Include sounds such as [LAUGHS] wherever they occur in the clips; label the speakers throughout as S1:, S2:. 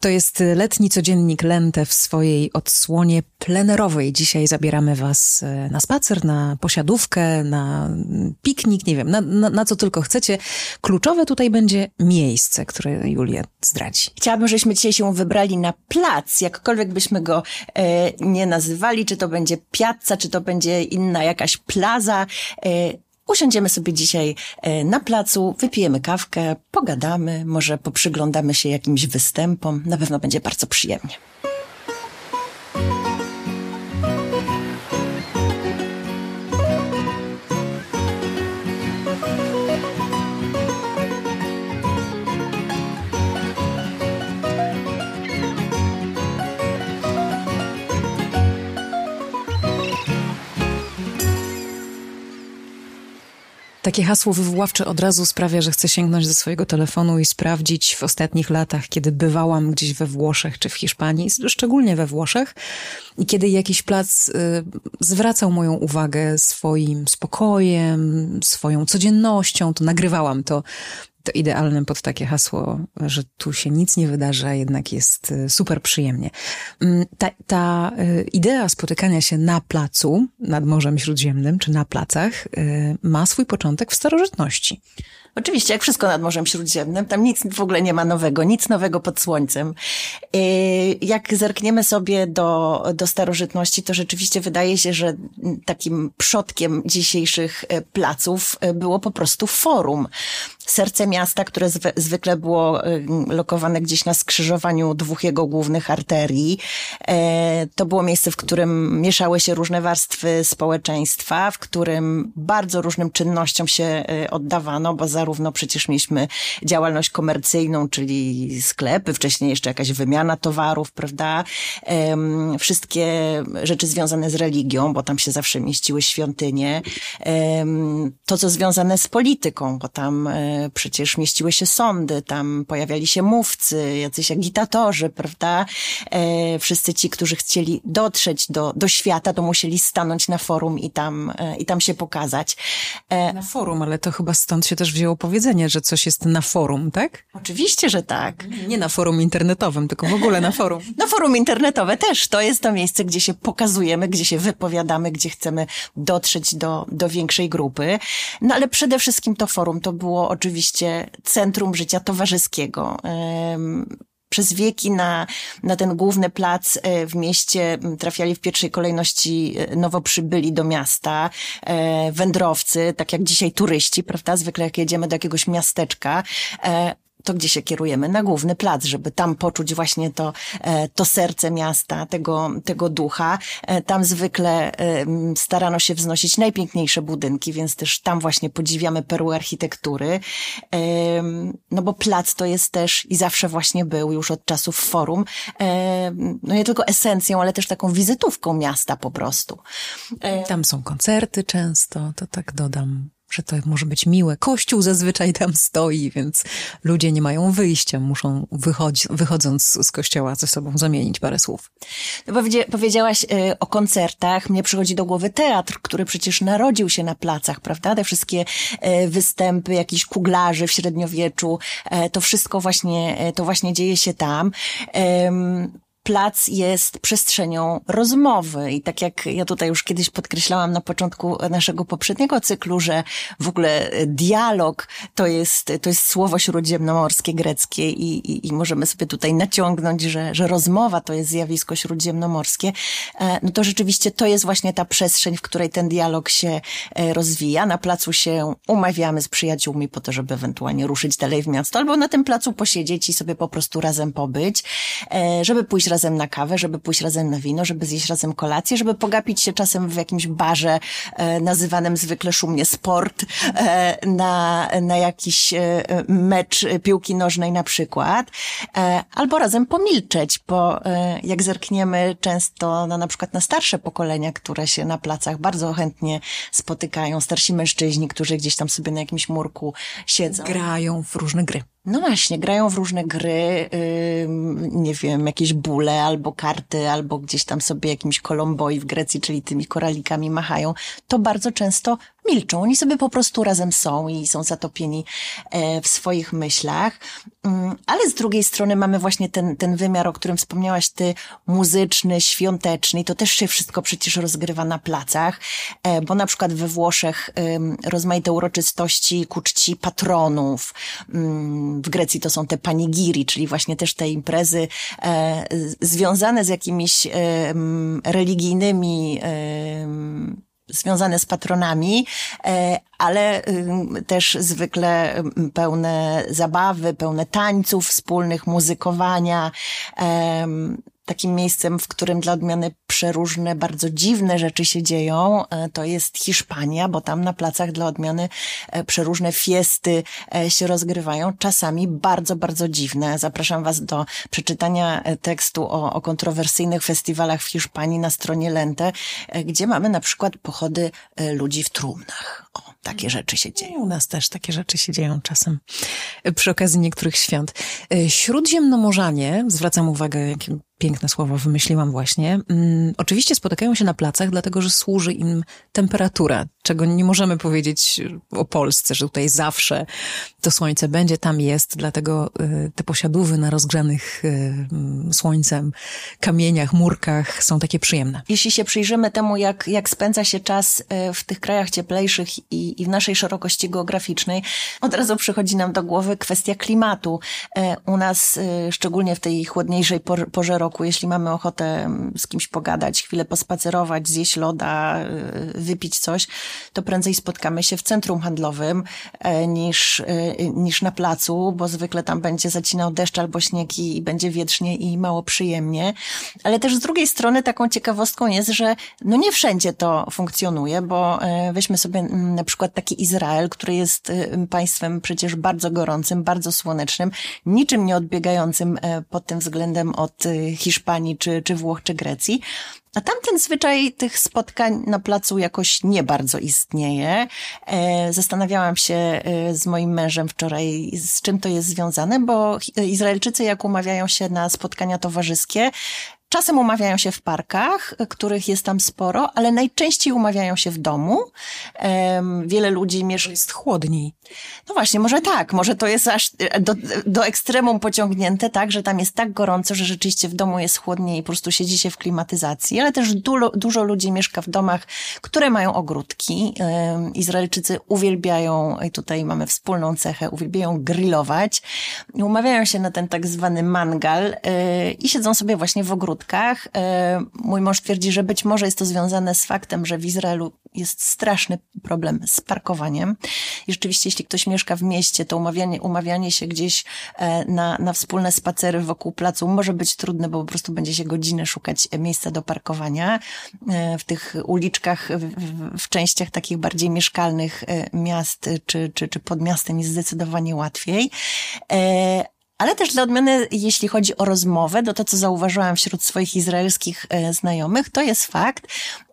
S1: To jest letni codziennik Lente w swojej odsłonie plenerowej. Dzisiaj zabieramy Was e, na spacer, na posiadówkę, na piknik, nie wiem, na, na, na, co tylko chcecie. Kluczowe tutaj będzie miejsce, które Julia zdradzi.
S2: Chciałabym, żebyśmy dzisiaj się wybrali na plac, jakkolwiek byśmy go e, nie nazywali, czy to będzie piazza, czy to będzie inna jakaś plaza. E, Usiądziemy sobie dzisiaj e, na placu, wypijemy kawkę, pogadamy, może poprzyglądamy się jakimś występom. Na pewno będzie bardzo przyjemnie.
S1: Takie hasło wywoławcze od razu sprawia, że chcę sięgnąć do swojego telefonu i sprawdzić w ostatnich latach, kiedy bywałam gdzieś we Włoszech czy w Hiszpanii, szczególnie we Włoszech, i kiedy jakiś plac y, zwracał moją uwagę swoim spokojem, swoją codziennością, to nagrywałam to to pod takie hasło, że tu się nic nie wydarza, jednak jest y, super przyjemnie. Mm, ta, ta y, idea spotykania się na placu nad Morzem Śródziemnym, czy na placach, y, ma swój początek w starożytności.
S2: Oczywiście, jak wszystko nad Morzem Śródziemnym, tam nic w ogóle nie ma nowego, nic nowego pod słońcem. Jak zerkniemy sobie do, do starożytności, to rzeczywiście wydaje się, że takim przodkiem dzisiejszych placów było po prostu forum serce miasta, które zwykle było y, lokowane gdzieś na skrzyżowaniu dwóch jego głównych arterii. E, to było miejsce, w którym mieszały się różne warstwy społeczeństwa, w którym bardzo różnym czynnościom się y, oddawano, bo zarówno przecież mieliśmy działalność komercyjną, czyli sklepy, wcześniej jeszcze jakaś wymiana towarów, prawda? Wszystkie rzeczy związane z religią, bo tam się zawsze mieściły świątynie. To, co związane z polityką, bo tam e, przecież mieściły się sądy, tam pojawiali się mówcy, jacyś agitatorzy, prawda? E, wszyscy ci, którzy chcieli dotrzeć do, do świata, to musieli stanąć na forum i tam, e, i tam się pokazać.
S1: Na forum, ale to chyba stąd się też wzięło powiedzenie, że coś jest na forum, tak?
S2: Oczywiście, że tak.
S1: Nie na forum internetowym, tylko w ogóle na forum. [LAUGHS]
S2: na forum internetowe też. To jest to miejsce, gdzie się pokazujemy, gdzie się wypowiadamy, gdzie chcemy dotrzeć do, do większej grupy. No ale przede wszystkim to forum to było oczywiście oczywiście centrum życia towarzyskiego przez wieki na, na ten główny plac e, w mieście trafiali w pierwszej kolejności e, nowo przybyli do miasta, e, wędrowcy, tak jak dzisiaj turyści, prawda? Zwykle jak jedziemy do jakiegoś miasteczka, to gdzie się kierujemy? Na główny plac, żeby tam poczuć właśnie to, e, to serce miasta, tego, tego ducha. E, tam zwykle starano się wznosić najpiękniejsze budynki, więc też tam właśnie podziwiamy perły architektury. No bo plac to jest też i zawsze właśnie był już od czasów forum, no nie tylko esencją, ale też taką wizytówką miasta po prostu.
S1: Tam są koncerty często, to tak dodam że to może być miłe. Kościół zazwyczaj tam stoi, więc ludzie nie mają wyjścia, muszą wychodzi, wychodząc z kościoła ze sobą zamienić parę słów.
S2: No powiedziałaś y, o koncertach. Mnie przychodzi do głowy teatr, który przecież narodził się na placach, prawda? Te wszystkie y, występy jakichś kuglarzy w średniowieczu, y, to wszystko właśnie, to właśnie dzieje się tam plac jest przestrzenią rozmowy. I tak jak ja tutaj już kiedyś podkreślałam na początku naszego poprzedniego cyklu, że w ogóle dialog to jest, to jest słowo śródziemnomorskie, greckie i, i, i możemy sobie tutaj naciągnąć, że, że rozmowa to jest zjawisko śródziemnomorskie, e, no to rzeczywiście to jest właśnie ta przestrzeń, w której ten dialog się e, rozwija. Na placu się umawiamy z przyjaciółmi po to, żeby ewentualnie ruszyć dalej w miasto, albo na tym placu posiedzieć i sobie po prostu razem pobyć, e, żeby pójść razem razem na kawę, żeby pójść razem na wino, żeby zjeść razem kolację, żeby pogapić się czasem w jakimś barze e, nazywanym zwykle szumnie sport, e, na, na jakiś e, mecz piłki nożnej na przykład, e, albo razem pomilczeć, bo e, jak zerkniemy często na na przykład na starsze pokolenia, które się na placach bardzo chętnie spotykają, starsi mężczyźni, którzy gdzieś tam sobie na jakimś murku siedzą.
S1: Grają w różne gry.
S2: No właśnie, grają w różne gry, yy, nie wiem, jakieś bóle albo karty, albo gdzieś tam sobie jakimś kolomboi w Grecji, czyli tymi koralikami machają. To bardzo często milczą. Oni sobie po prostu razem są i są zatopieni e, w swoich myślach. Mm, ale z drugiej strony mamy właśnie ten, ten wymiar, o którym wspomniałaś ty, muzyczny, świąteczny. I to też się wszystko przecież rozgrywa na placach, e, bo na przykład we Włoszech rozmaite uroczystości ku czci patronów. Mm, w Grecji to są te panigiri, czyli właśnie też te imprezy e, związane z jakimiś religijnymi związane z patronami, e, ale też zwykle pełne zabawy, pełne tańców wspólnych, muzykowania takim miejscem, w którym dla odmiany przeróżne, bardzo dziwne rzeczy się dzieją, e, to jest Hiszpania, bo tam na placach dla odmiany e, przeróżne fiesty e, się rozgrywają, czasami bardzo, bardzo dziwne. Zapraszam Was do przeczytania tekstu o, o kontrowersyjnych festiwalach w Hiszpanii na stronie Lente, gdzie mamy na przykład pochody ludzi w trumnach. O, takie rzeczy się dzieją.
S1: U nas też takie rzeczy się dzieją czasem przy okazji niektórych świąt. Śródziemnomorzanie, zwracam uwagę, jakie piękne słowo wymyśliłam właśnie. Mm, oczywiście spotykają się na placach, dlatego że służy im temperatura, czego nie możemy powiedzieć o Polsce, że tutaj zawsze to słońce będzie, tam jest, dlatego y, te posiadówy na rozgrzanych y, słońcem kamieniach, murkach są takie przyjemne.
S2: Jeśli się przyjrzymy temu, jak, jak spędza się czas w tych krajach cieplejszych i, i w naszej szerokości geograficznej, od razu przychodzi nam do głowy kwestia klimatu. U nas, szczególnie w tej chłodniejszej porze roku, jeśli mamy ochotę mm, z kimś pogadać, chwilę pospacerować, zjeść loda, wypić coś, to prędzej spotkamy się w centrum handlowym e, niż, e, niż na placu, bo zwykle tam będzie zacinał deszcz albo śnieg i będzie wietrznie i mało przyjemnie. Ale też z drugiej strony taką ciekawostką jest, że no nie wszędzie to funkcjonuje, bo e, weźmy sobie mm, na przykład taki Izrael, który jest państwem przecież bardzo gorącym, bardzo słonecznym, niczym nie odbiegającym pod tym względem od Hiszpanii, czy, czy Włoch, czy Grecji. A tamten zwyczaj tych spotkań na placu jakoś nie bardzo istnieje. E, zastanawiałam się e, z moim mężem wczoraj, z czym to jest związane, bo Izraelczycy, jak umawiają się na spotkania towarzyskie, Czasem umawiają się w parkach, których jest tam sporo, ale najczęściej umawiają się w domu. Wiele ludzi mieszka.
S1: Jest chłodniej.
S2: No właśnie, może tak, może to jest aż do, do ekstremum pociągnięte, tak, że tam jest tak gorąco, że rzeczywiście w domu jest chłodniej i po prostu siedzi się w klimatyzacji, ale też dużo, dużo ludzi mieszka w domach, które mają ogródki. Izraelczycy uwielbiają, i tutaj mamy wspólną cechę, uwielbiają grillować. Umawiają się na ten tak zwany mangal e, i siedzą sobie właśnie w ogródku E, mój mąż twierdzi, że być może jest to związane z faktem, że w Izraelu jest straszny problem z parkowaniem. I rzeczywiście, jeśli ktoś mieszka w mieście, to umawianie, umawianie się gdzieś e, na, na wspólne spacery wokół placu może być trudne, bo po prostu będzie się godzinę szukać miejsca do parkowania. E, w tych uliczkach, w, w częściach takich bardziej mieszkalnych miast czy, czy, czy pod miastem jest zdecydowanie łatwiej. Ale też dla odmiany, jeśli chodzi o rozmowę, to to, co zauważyłam wśród swoich izraelskich e, znajomych, to jest fakt,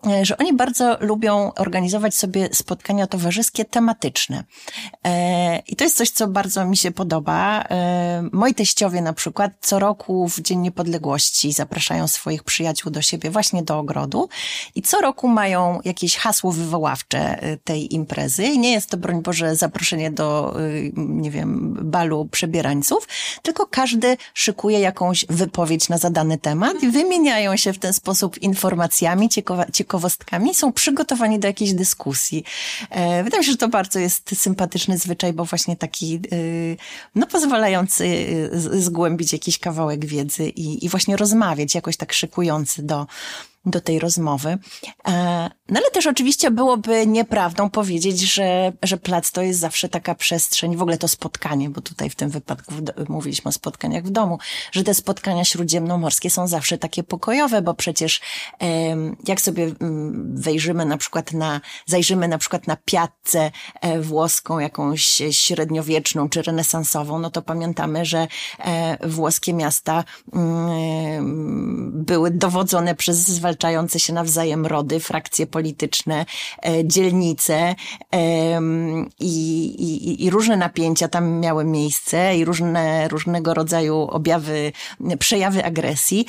S2: e, że oni bardzo lubią organizować sobie spotkania towarzyskie tematyczne. E, I to jest coś, co bardzo mi się podoba. Moi teściowie na przykład co roku w Dzień Niepodległości zapraszają swoich przyjaciół do siebie właśnie do ogrodu i co roku mają jakieś hasło wywoławcze tej imprezy. I nie jest to, broń Boże, zaproszenie do, nie wiem, balu przebierańców, tylko każdy szykuje jakąś wypowiedź na zadany temat i wymieniają się w ten sposób informacjami, ciekawostkami, są przygotowani do jakiejś dyskusji. E, wydaje mi się, że to bardzo jest sympatyczny zwyczaj, bo właśnie taki, y, no pozwalający y, zgłębić jakiś kawałek wiedzy i, i właśnie rozmawiać, jakoś tak szykujący do, do tej rozmowy. E, no ale też oczywiście byłoby nieprawdą powiedzieć, że, że plac to jest zawsze taka przestrzeń, w ogóle to spotkanie, bo tutaj w tym wypadku mówiliśmy o spotkaniach w domu, że te spotkania śródziemnomorskie są zawsze takie pokojowe, bo przecież jak sobie wejrzymy na przykład na, zajrzymy na przykład na piazzę e, włoską, jakąś średniowieczną czy renesansową, no to pamiętamy, że e, włoskie miasta były dowodzone przez zwalczanie wyzwalczające się nawzajem rody, frakcje polityczne, dzielnice i, i, i różne napięcia tam miały miejsce i różne, różnego rodzaju objawy, przejawy agresji,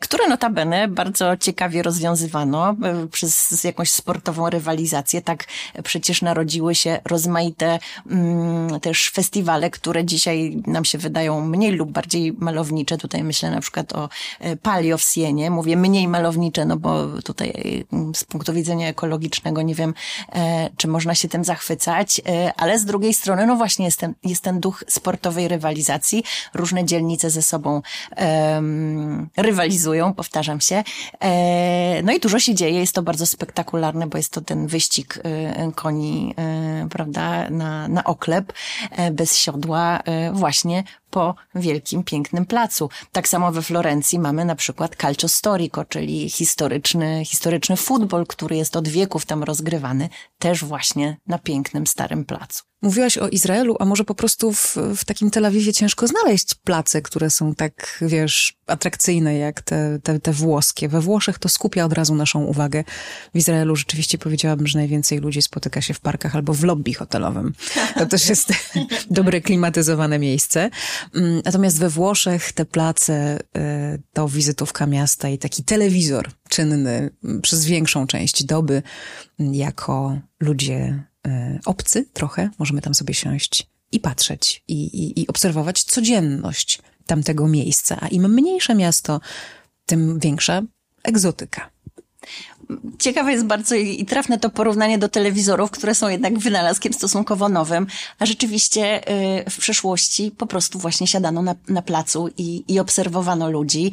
S2: które notabene bardzo ciekawie rozwiązywano przez jakąś sportową rywalizację. Tak przecież narodziły się rozmaite mm, też festiwale, które dzisiaj nam się wydają mniej lub bardziej malownicze. Tutaj myślę na przykład o e, Palio w Sienie. Mówię mniej malownicze, no bo tutaj mm, z punktu widzenia ekologicznego nie wiem, e, czy można się tym zachwycać, e, ale z drugiej strony, no właśnie jest ten, jest ten duch sportowej rywalizacji. Różne dzielnice ze sobą um, rywalizują, powtarzam się. No i dużo się dzieje, jest to bardzo spektakularne, bo jest to ten wyścig koni, prawda, na, na oklep bez siodła właśnie po wielkim, pięknym placu. Tak samo we Florencji mamy na przykład calcio storico, czyli historyczny, historyczny futbol, który jest od wieków tam rozgrywany, też właśnie na pięknym, starym placu.
S1: Mówiłaś o Izraelu, a może po prostu w, w takim Tel Awiwie ciężko znaleźć place, które są tak, wiesz, atrakcyjne jak te, te, te włoskie. We Włoszech to skupia od razu naszą uwagę. W Izraelu rzeczywiście powiedziałabym, że najwięcej ludzi spotyka się w parkach albo w lobby hotelowym. To też jest [LAUGHS] dobre klimatyzowane miejsce. Mm, natomiast we Włoszech te place y, to wizytówka miasta i taki telewizor czynny przez większą część doby jako ludzie obcy trochę. Możemy tam sobie siąść i patrzeć i, i, i obserwować codzienność tamtego miejsca. A im mniejsze miasto, tym większa egzotyka.
S2: Ciekawe jest bardzo i trafne to porównanie do telewizorów, które są jednak wynalazkiem stosunkowo nowym, a rzeczywiście y, w przeszłości po prostu właśnie siadano na, na placu i, i obserwowano ludzi.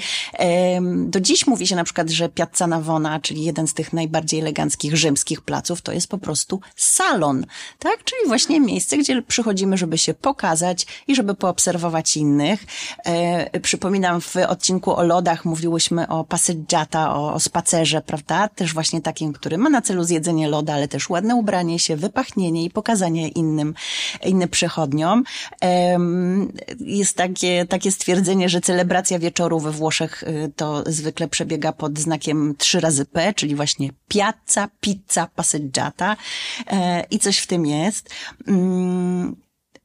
S2: Do dziś mówi się na przykład, że Piazza Navona, czyli jeden z tych najbardziej eleganckich rzymskich placów, to jest po prostu salon, tak? Czyli właśnie miejsce, gdzie przychodzimy, żeby się pokazać i żeby poobserwować innych. E, przypominam, w odcinku o lodach mówiłyśmy o passeggiata, o, o spacerze, prawda? Też właśnie takim, który ma na celu zjedzenie loda, ale też ładne ubranie się, wypachnienie i pokazanie innym, innym przechodniom. Jest takie, takie stwierdzenie, że celebracja wieczoru we Włoszech y, to zwykle przebiega pod znakiem trzy razy P, czyli właśnie piazza, pizza, passeggiata e, i coś w tym jest. Mm,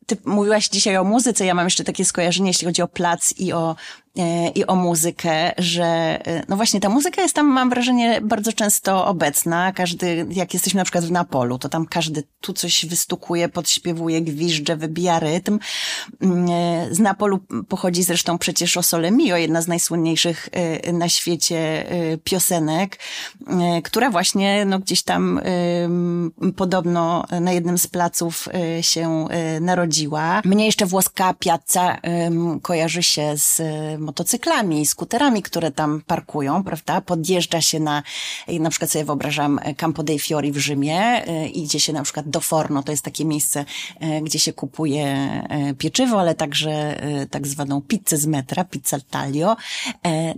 S2: ty mówiłaś dzisiaj o muzyce, ja mam jeszcze takie skojarzenie, jeśli chodzi o plac i o i o muzykę, że e, no właśnie ta muzyka jest tam, mam wrażenie, bardzo często obecna. Każdy, jak jesteśmy na przykład w Napolu, to tam każdy tu coś wystukuje, podśpiewuje, gwizdże, wybija rytm. Mm, e, z Napolu pochodzi zresztą przecież o Sole Mio, jedna z najsłynniejszych na świecie piosenek, która właśnie no, gdzieś tam podobno na jednym z placów się narodziła. Mnie jeszcze włoska piazza kojarzy się z motocyklami, skuterami, które tam parkują, prawda? Podjeżdża się na, na przykład sobie wyobrażam Campo dei Fiori w Rzymie, y, idzie się na przykład do Forno, to jest takie miejsce, y, gdzie się kupuje pieczywo, ale także tak zwaną pizzę z metra, pizza Talio.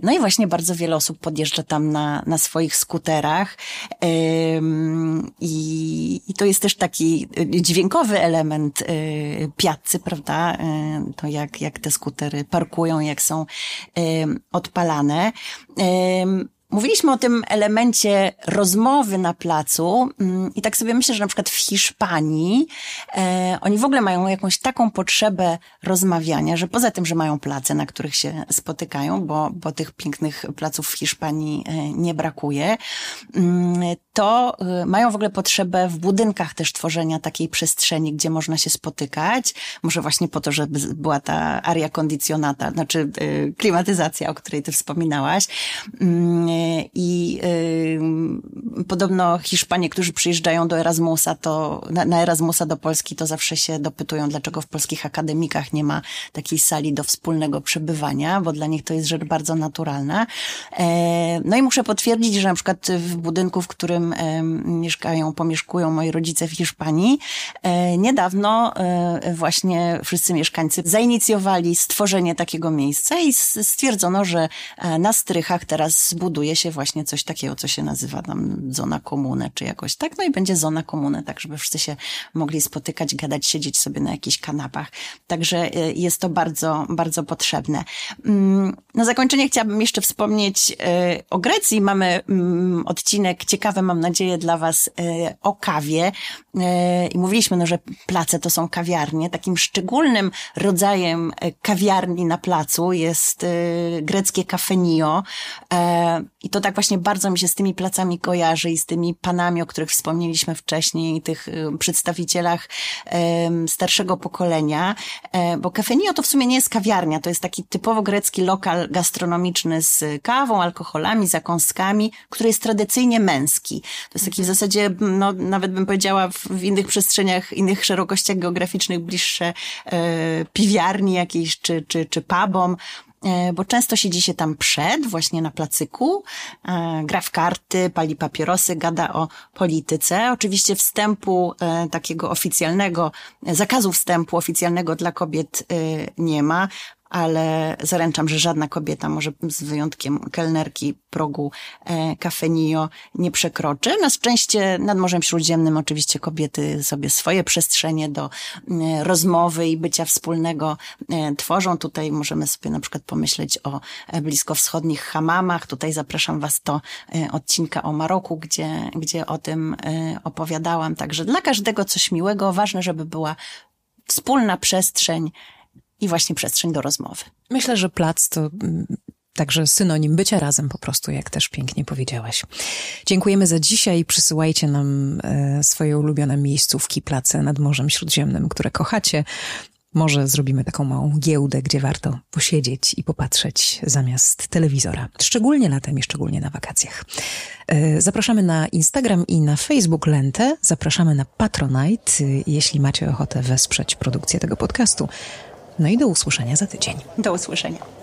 S2: No i właśnie bardzo wiele osób podjeżdża tam na, na swoich skuterach i, i to jest też taki dźwiękowy element piazzy, prawda? To jak, jak te skutery parkują, jak są odpalane. Mówiliśmy o tym elemencie rozmowy na placu mm, i tak sobie myślę, że na przykład w Hiszpanii e, oni w ogóle mają jakąś taką potrzebę rozmawiania, że poza tym, że mają place, na których się spotykają, bo, bo tych pięknych placów w Hiszpanii e, nie brakuje, mm, to e, mają w ogóle potrzebę w budynkach też tworzenia takiej przestrzeni, gdzie można się spotykać. Może właśnie po to, żeby była ta aria condicionata, znaczy e, klimatyzacja, o której ty wspominałaś mm, i y, podobno Hiszpanie, którzy przyjeżdżają do Erasmusa, to na, na Erasmusa do Polski, to zawsze się dopytują, dlaczego w polskich akademikach nie ma takiej sali do wspólnego przebywania, bo dla nich to jest rzecz bardzo naturalna. E, no i muszę potwierdzić, że na przykład w budynku, w którym mieszkają, pomieszkują moi rodzice w Hiszpanii. Niedawno właśnie wszyscy mieszkańcy zainicjowali stworzenie takiego miejsca i stwierdzono, że na strychach teraz zbuduje się właśnie coś takiego, co się nazywa tam zona komunę, czy jakoś tak. No i będzie zona komunę, tak żeby wszyscy się mogli spotykać, gadać, siedzieć sobie na jakichś kanapach. Także jest to bardzo, bardzo potrzebne. Mm, na zakończenie chciałabym jeszcze wspomnieć e, o Grecji. Mamy mm, odcinek ciekawy, mam nadzieję, dla Was e, o kawie. E, I mówiliśmy, no, że place to są kawiarnie. Takim szczególnym rodzajem kawiarni na placu jest greckie kafenio. I to tak właśnie bardzo mi się z tymi placami kojarzy i z tymi panami, o których wspomnieliśmy wcześniej, tych przedstawicielach starszego pokolenia. Bo kafenio to w sumie nie jest kawiarnia, to jest taki typowo grecki lokal gastronomiczny z kawą, alkoholami, zakąskami, który jest tradycyjnie męski. To jest taki w zasadzie, no, nawet bym powiedziała, w, w innych przestrzeniach, innych szerokościach geograficznych bliższe e, piwiarni jakiejś, czy, czy, czy pubom e, bo często siedzi się tam przed, właśnie na placyku, e, gra w karty, pali papierosy, gada o polityce. Oczywiście wstępu e, takiego oficjalnego, zakazu wstępu oficjalnego dla kobiet nie ma ale zaręczam, że żadna kobieta, może z wyjątkiem kelnerki progu e, Cafenio, nie przekroczy. Na szczęście nad Morzem Śródziemnym oczywiście kobiety sobie swoje przestrzenie do e, rozmowy i bycia wspólnego e, tworzą. Tutaj możemy sobie na przykład pomyśleć o e, bliskowschodnich hamamach. Tutaj zapraszam Was do e, odcinka o Maroku, gdzie, gdzie o tym e, opowiadałam. Także dla każdego coś miłego. Ważne, żeby była wspólna przestrzeń, i właśnie przestrzeń do rozmowy.
S1: Myślę, że plac to mm, Także synonim bycia razem po prostu, jak też pięknie powiedziałaś. Dziękujemy za dzisiaj. Przysyłajcie nam e, swoje ulubione miejscówki, place nad Morzem Śródziemnym, które kochacie. Może zrobimy taką małą giełdę, gdzie warto posiedzieć i popatrzeć zamiast telewizora. Szczególnie latem i szczególnie na wakacjach. E, zapraszamy na Instagram i na Facebook Lentę. Zapraszamy na Patronite, jeśli macie ochotę wesprzeć produkcję tego podcastu. No i do usłyszenia za tydzień.
S2: Do usłyszenia.